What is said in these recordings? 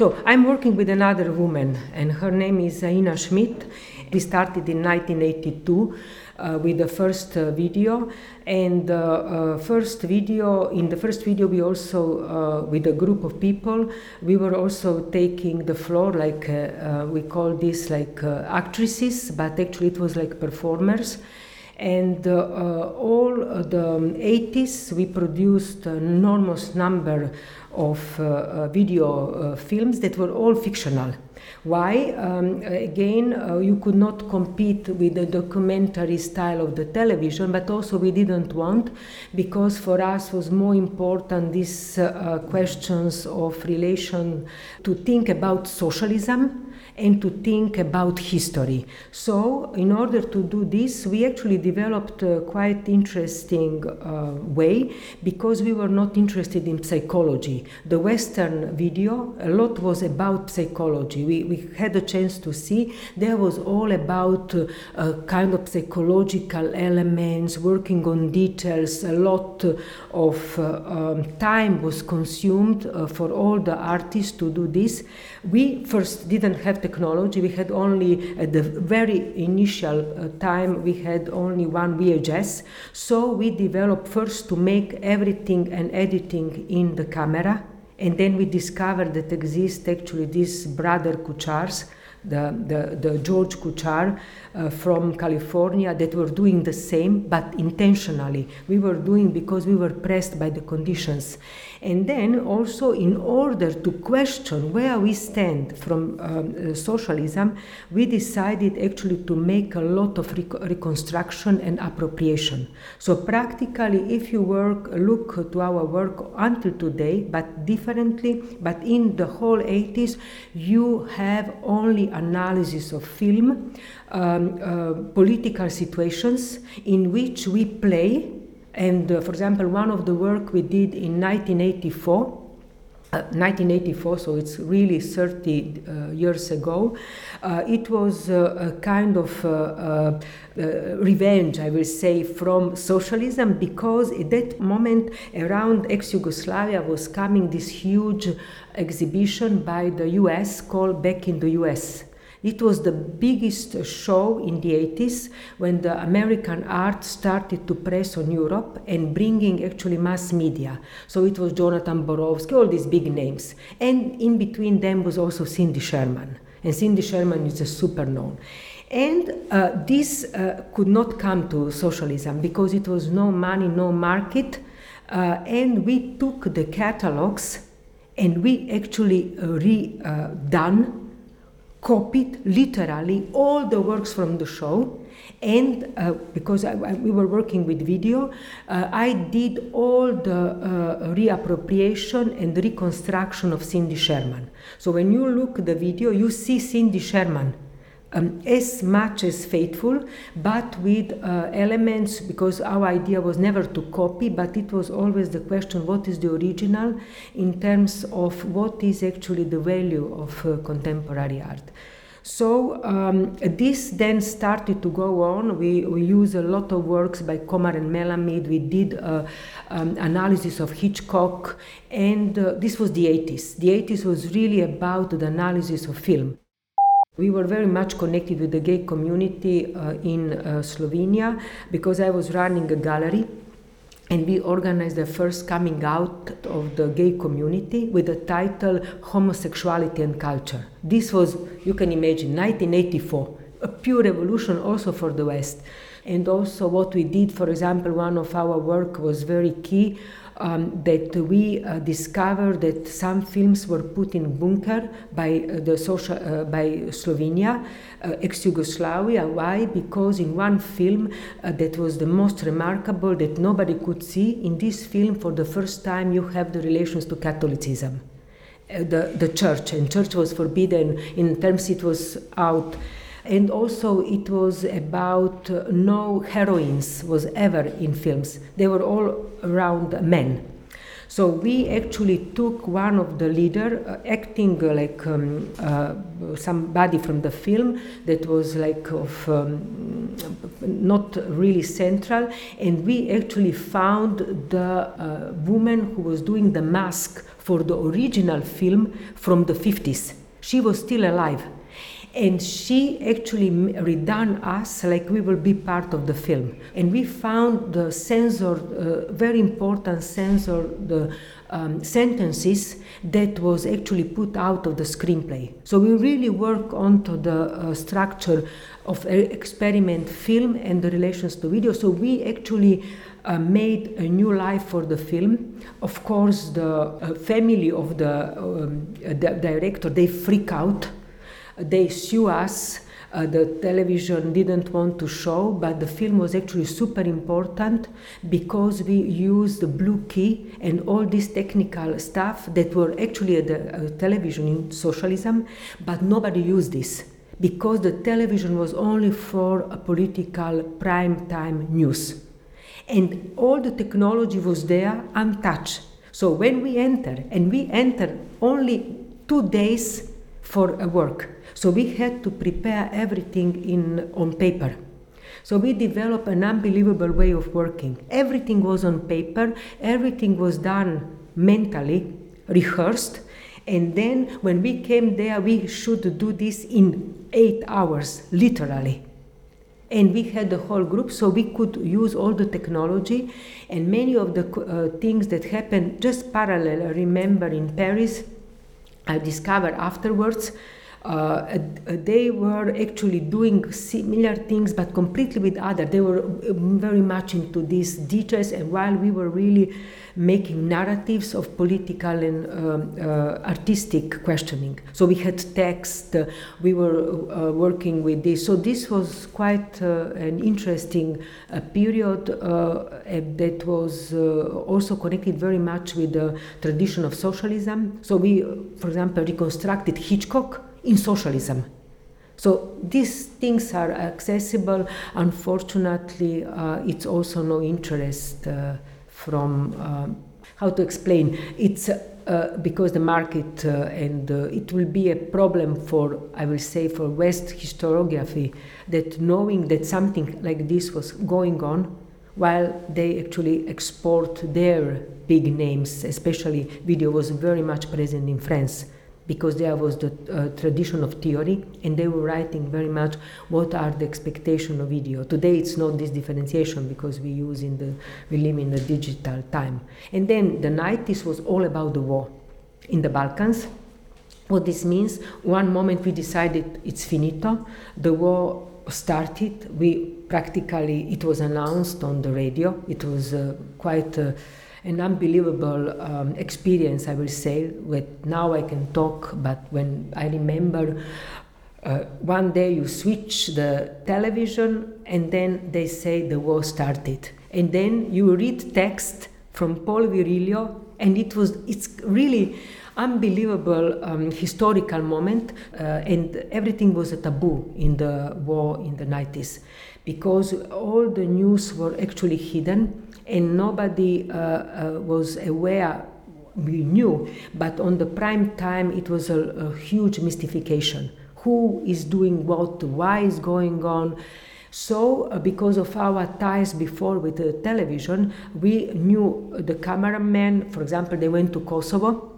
So I'm working with another woman, and her name is Aina Šmid. We started in 1982 uh, with the first uh, video, and the uh, first video in the first video we also uh, with a group of people we were also taking the floor like uh, uh, we call this like actresses, but actually it was like performers and uh, uh, all the 80s we produced enormous number of uh, video films that were all fictional why? Um, again, uh, you could not compete with the documentary style of the television, but also we didn't want because for us was more important these uh, questions of relation to think about socialism and to think about history. So, in order to do this, we actually developed a quite interesting uh, way because we were not interested in psychology. The Western video, a lot was about psychology. We, we had a chance to see there was all about uh, kind of psychological elements, working on details. A lot of uh, um, time was consumed uh, for all the artists to do this. We first didn't have technology. We had only at the very initial uh, time we had only one VHS. So we developed first to make everything and editing in the camera, and then we discovered that exist actually these brother Kuchars the, the, the George Kuchar uh, from California that were doing the same, but intentionally. We were doing because we were pressed by the conditions. And then also, in order to question where we stand from um, uh, socialism, we decided actually to make a lot of rec- reconstruction and appropriation. So, practically, if you work, look to our work until today, but differently, but in the whole 80s, you have only analysis of film, um, uh, political situations in which we play. And uh, for example, one of the work we did in 1984, uh, 1984, so it's really 30 uh, years ago. Uh, it was uh, a kind of uh, revenge, I will say, from socialism because at that moment around ex Yugoslavia was coming this huge exhibition by the US called Back in the US. It was the biggest show in the 80s when the American art started to press on Europe and bringing actually mass media. So it was Jonathan Borofsky, all these big names. And in between them was also Cindy Sherman. And Cindy Sherman is a super known. And uh, this uh, could not come to socialism because it was no money, no market. Uh, and we took the catalogs and we actually uh, redone copied literally all the works from the show and uh, because I, I, we were working with video, uh, I did all the uh, reappropriation and reconstruction of Cindy Sherman. So when you look the video, you see Cindy Sherman um, as much as faithful, but with uh, elements, because our idea was never to copy, but it was always the question what is the original in terms of what is actually the value of uh, contemporary art. So um, this then started to go on. We, we use a lot of works by Komar and Melamid. We did uh, um, analysis of Hitchcock, and uh, this was the 80s. The 80s was really about the analysis of film. We were very much connected with the gay community uh, in uh, Slovenia because I was running a gallery and we organized the first coming out of the gay community with the title Homosexuality and Culture. This was, you can imagine, 1984, a pure revolution also for the West. And also, what we did, for example, one of our work was very key um, that we uh, discovered that some films were put in bunker by uh, the social uh, by Slovenia, uh, ex-Yugoslavia. Why? Because in one film uh, that was the most remarkable that nobody could see in this film for the first time you have the relations to Catholicism, uh, the the church and church was forbidden in terms it was out and also it was about uh, no heroines was ever in films. They were all around men. So we actually took one of the leader uh, acting uh, like um, uh, somebody from the film that was like of um, not really central, and we actually found the uh, woman who was doing the mask for the original film from the 50s. She was still alive and she actually redone us like we will be part of the film. And we found the censor uh, very important censor the um, sentences that was actually put out of the screenplay. So we really work onto the uh, structure of experiment film and the relations to video. So we actually uh, made a new life for the film. Of course, the uh, family of the, um, the director they freak out they sue us. Uh, the television didn't want to show, but the film was actually super important because we used the blue key and all this technical stuff that were actually at the uh, television in socialism, but nobody used this because the television was only for a political prime time news. And all the technology was there untouched. So when we enter, and we enter only two days for a work, so we had to prepare everything in, on paper. So we developed an unbelievable way of working. Everything was on paper, everything was done mentally, rehearsed, and then when we came there, we should do this in eight hours, literally. And we had the whole group, so we could use all the technology and many of the uh, things that happened just parallel. I remember in Paris, I discovered afterwards uh, they were actually doing similar things but completely with other. They were um, very much into these details and while we were really making narratives of political and um, uh, artistic questioning. So we had text uh, we were uh, working with this. So this was quite uh, an interesting uh, period that was also connected very much with the tradition of socialism. So we for example reconstructed hitchcock in socialism. So these things are accessible. Unfortunately, uh, it's also no interest uh, from uh, how to explain. It's uh, because the market uh, and uh, it will be a problem for I will say for West historiography that knowing that something like this was going on while they actually export their big names, especially video was very much present in France because there was the uh, tradition of theory and they were writing very much what are the expectation of video. Today it's not this differentiation because we use in the we live in the digital time. And then the 90s was all about the war in the balkans. What this means one moment we decided it's finito the war started we practically it was announced on the radio it was uh, quite uh, an unbelievable um, experience, I will say. With now I can talk, but when I remember uh, one day you switch the television and then they say the war started, and then you read text from Paul Virilio, and it was it's really unbelievable um, historical moment, uh, and everything was a taboo in the war in the 90s because all the news were actually hidden and nobody uh, uh, was aware we knew, but on the prime time it was a, a, huge mystification. Who is doing what? Why is going on? So, uh, because of our ties before with the television, we knew the cameraman. For example, they went to Kosovo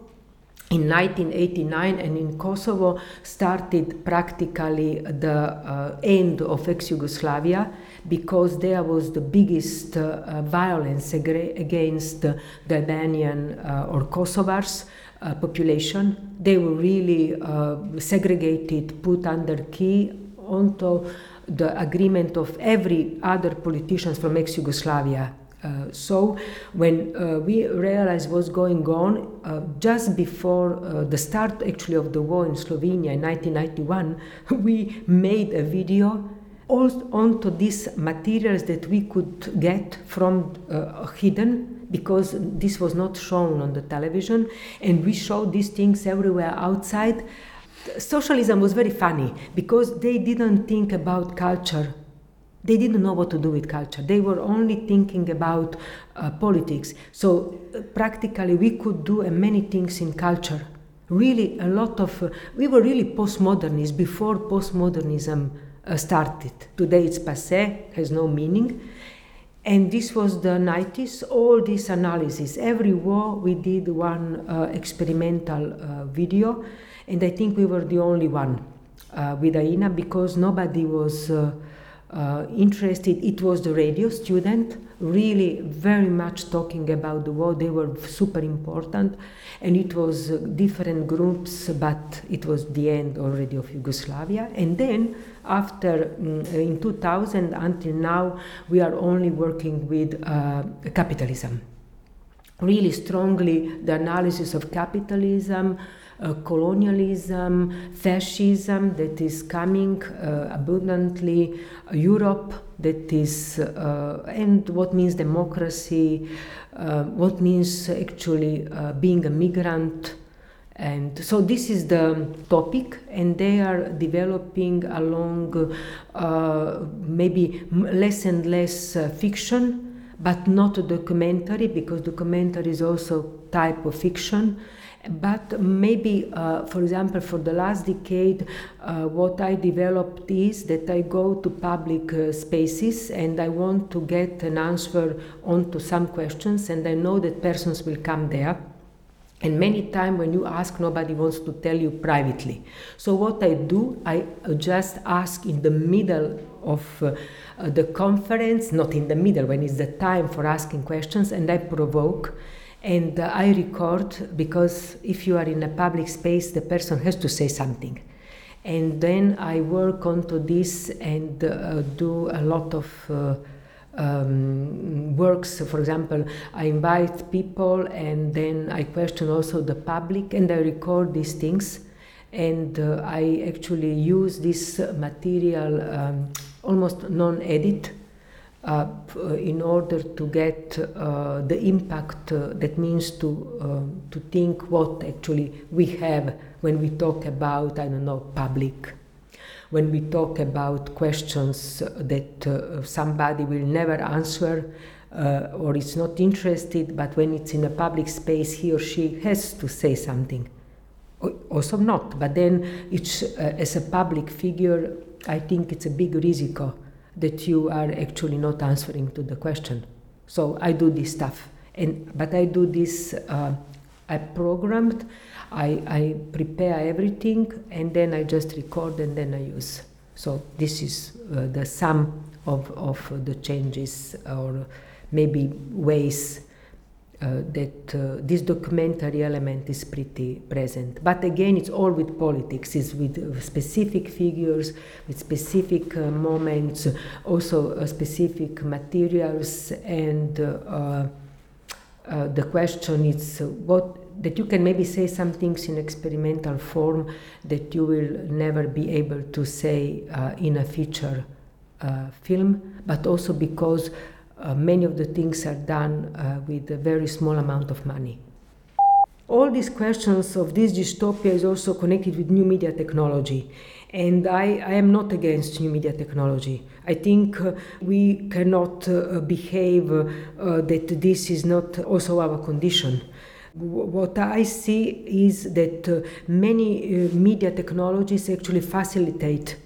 in 1989 and in Kosovo started practically the uh, end of ex-Yugoslavia because there was the biggest uh, violence against the Albanian uh, or Kosovars uh, population. They were really uh, segregated, put under key onto the agreement of every other politicians from ex-Yugoslavia uh, so when uh, we realized what's going on, uh, just before uh, the start actually of the war in Slovenia in 1991, we made a video onto these materials that we could get from uh, hidden because this was not shown on the television. And we showed these things everywhere outside. Socialism was very funny because they didn't think about culture they didn't know what to do with culture. They were only thinking about uh, politics. So uh, practically, we could do uh, many things in culture. Really, a lot of uh, we were really postmodernists before postmodernism uh, started. Today, it's passé, has no meaning. And this was the 90s. All this analysis, every war, we did one uh, experimental video, and I think we were the only one with Aina because nobody was uh, interested. It was the radio student, really very much talking about the war. They were super important, and it was uh, different groups, but it was the end already of Yugoslavia. And then after um, in 2000 until now, we are only working with uh, capitalism. Really strongly, the analysis of capitalism colonialism, fascism that is coming uh, abundantly, uh, Europe that is, and what means democracy, what means actually being a migrant. And so this is the topic, and they are developing along uh, maybe less and less uh, fiction, but not documentary, because documentary is also type of fiction. But maybe, uh, for example, for the last decade, uh, what I developed is that I go to public uh, spaces and I want to get an answer onto some questions, and I know that persons will come there. And many times when you ask, nobody wants to tell you privately. So what I do, I just ask in the middle of uh, the conference, not in the middle, when it's the time for asking questions, and I provoke and uh, I record because if you are in a public space, the person has to say something. And then I work onto this and uh, do a lot of uh, um, works. For example, I invite people and then I question also the public and I record these things. And uh, I actually use this material um, almost non edit uh, in order to get uh, the impact uh, that means to uh, to think what actually we have when we talk about I don't know public. When we talk about questions that uh, somebody will never answer uh, or is not interested but when it's in a public space he or she has to say something. Also not but then it's as a public figure I think it's a big risk that you are actually not answering to the question. So I do this stuff, and but I do this. Uh, I programmed, I, I prepare everything, and then I just record and then I use. So this is uh, the sum of of the changes or maybe ways that uh, this documentary element is pretty present. But again, it's all with politics, it's with uh, specific figures, with specific uh, moments, also uh, specific materials, and uh, the question is what that you can maybe say some things in experimental form that you will never be able to say in a feature film, but also because uh, many of the things are done uh, with a very small amount of money. All these questions of this dystopia is also connected with new media technology. And I, I am not against new media technology. I think uh, we cannot uh, behave uh, that this is not also our condition. What I see is that uh, many media technologies actually facilitate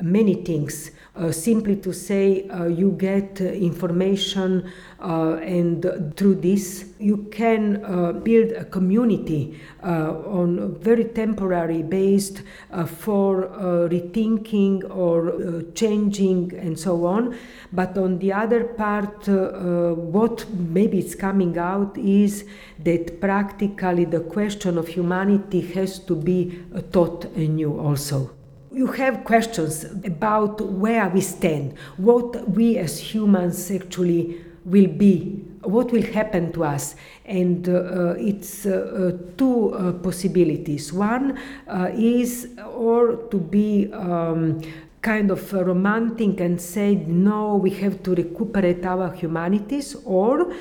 many things uh, simply to say uh, you get uh, information uh, and through this you can uh, build a community on very temporary based for rethinking or changing and so on. But on the other part what maybe is coming out is that practically the question of humanity has to be taught anew also you have questions about where we stand, what we as humans actually will be, what will happen to us. And uh, it's uh, uh two uh, possibilities. One uh, is or to be um, kind of romantic and say, no, we have to recuperate our humanities, or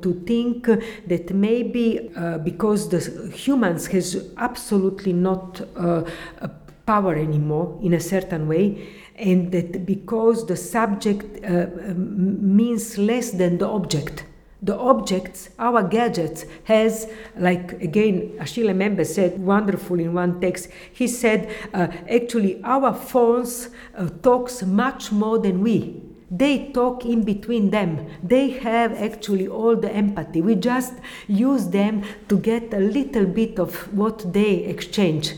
to think that maybe uh, because the humans has absolutely not uh, power anymore in a certain way, and that because the subject uh, means less than the object the objects, our gadgets, has, like again, Achille Mbembe said wonderful in one text. He said, uh, actually, our phones uh, talks much more than we. They talk in between them. They have actually all the empathy. We just use them to get a little bit of what they exchange.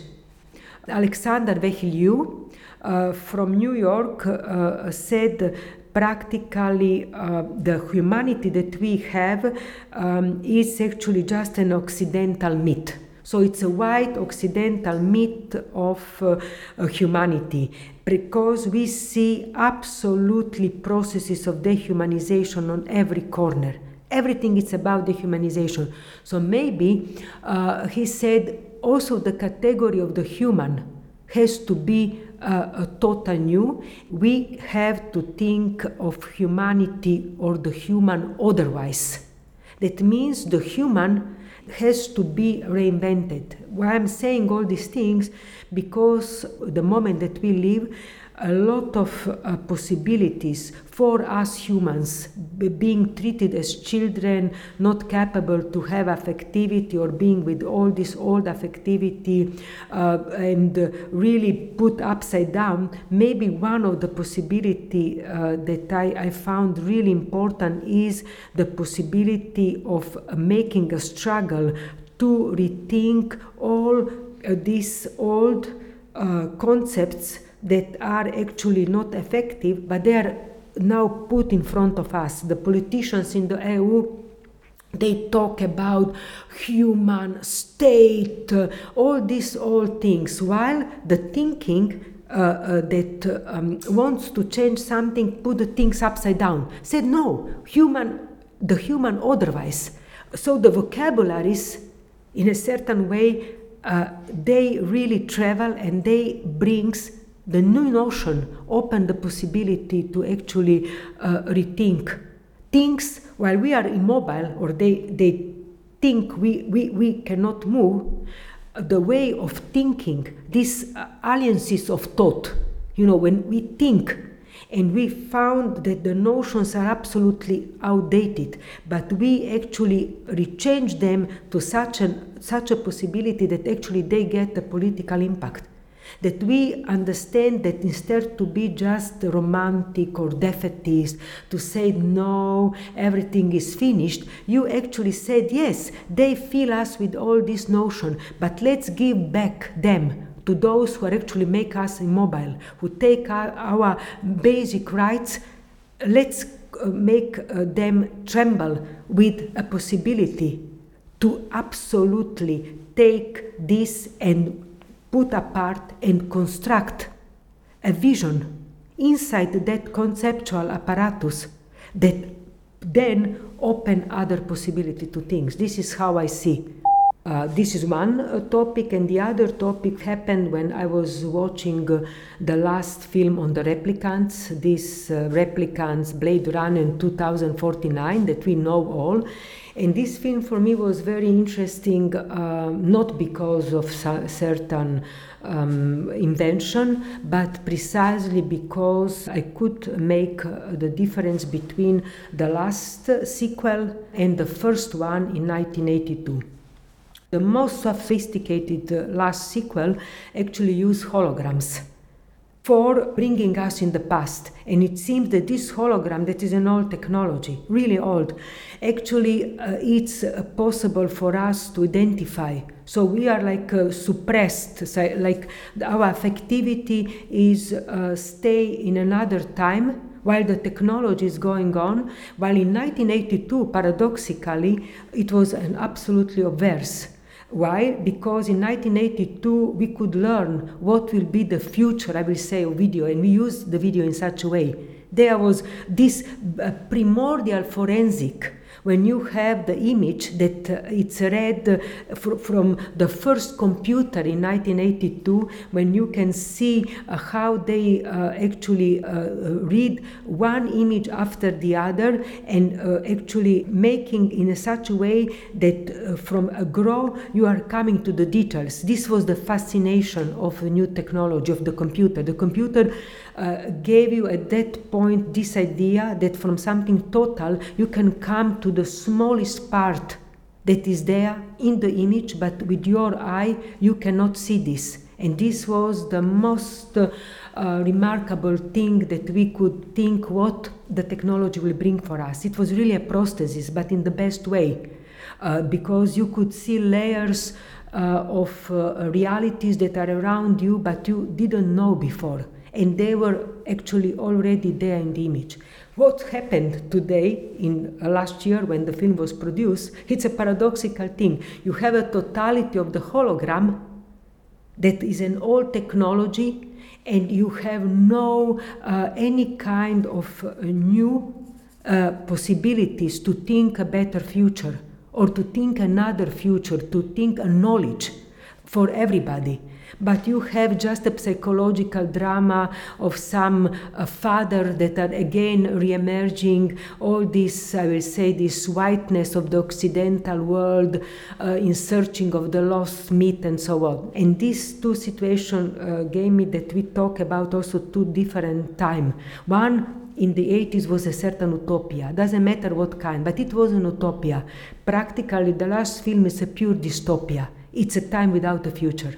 Alexander Weheliye uh, from New York uh, said practically uh, the humanity that we have um, is actually just an Occidental myth. So it's a white Occidental myth of uh, humanity because we see absolutely processes of dehumanization on every corner. Everything is about dehumanization. So maybe uh, he said also the category of the human has to be uh, a total new. We have to think of humanity or the human otherwise. That means the human has to be reinvented. Why I'm saying all these things because the moment that we live, a lot of uh, possibilities for us humans being treated as children not capable to have affectivity or being with all this old affectivity uh, and really put upside down maybe one of the possibility uh, that I, I found really important is the possibility of making a struggle to rethink all uh, these old uh, concepts that are actually not effective, but they are now put in front of us. The politicians in the EU they talk about human state, uh, all these old things, while the thinking uh, uh, that um, wants to change something, put the things upside down. Said no, human, the human otherwise. So the vocabularies, in a certain way, uh, they really travel and they brings the new notion opened the possibility to actually uh, rethink. Things while we are immobile or they, they think we, we, we cannot move the way of thinking these uh, alliances of thought you know when we think and we found that the notions are absolutely outdated but we actually rechange them to such an such a possibility that actually they get a political impact that we understand that instead to be just romantic or defeatist, to say no, everything is finished, you actually said yes, they fill us with all this notion, but let's give back them to those who actually make us immobile, who take our, our basic rights. Let's uh, make uh, them tremble with a possibility to absolutely take this and put apart and construct a vision inside that conceptual apparatus that then open other possibility to things. This is how I see. Uh, this is one uh, topic, and the other topic happened when I was watching uh, the last film on the replicants, this uh, replicants Blade Runner 2049 that we know all. And this film for me was very interesting, uh, not because of certain um, invention, but precisely because I could make uh, the difference between the last sequel and the first one in 1982. The most sophisticated uh, last sequel actually used holograms for bringing us in the past. And it seems that this hologram, that is an old technology, really old, actually uh, it's uh, possible for us to identify. So we are like uh, suppressed, so like our affectivity is uh, stay in another time while the technology is going on. While in 1982, paradoxically, it was an absolutely obverse why? Because in 1982 we could learn what will be the future, I will say, of video, and we used the video in such a way. There was this uh, primordial forensic when you have the image that uh, it's read uh, fr- from the first computer in 1982, when you can see uh, how they actually read one image after the other and actually making in such a way that from a grow you are coming to the details. This was the fascination of the new technology of the computer. The computer uh, gave you at that point this idea that from something total you can come to the smallest part that is there in the image, but with your eye you cannot see this. And this was the most uh, remarkable thing that we could think what the technology will bring for us. It was really a prosthesis, but in the best way, uh, because you could see layers uh, of uh, realities that are around you, but you didn't know before and they were actually already there in the image. What happened today in last year when the film was produced, it's a paradoxical thing. You have a totality of the hologram that is an old technology and you have no uh, any kind of uh, new uh, possibilities to think a better future or to think another future, to think a knowledge for everybody but you have just a psychological drama of some uh, father that are again re-emerging all this i will say this whiteness of the occidental world uh, in searching of the lost myth and so on. And these two situations uh, gave me that we talk about also two different time. One in the 80s was a certain utopia. Doesn't matter what kind but it was an utopia. Practically the last film is a pure dystopia. It's a time without a future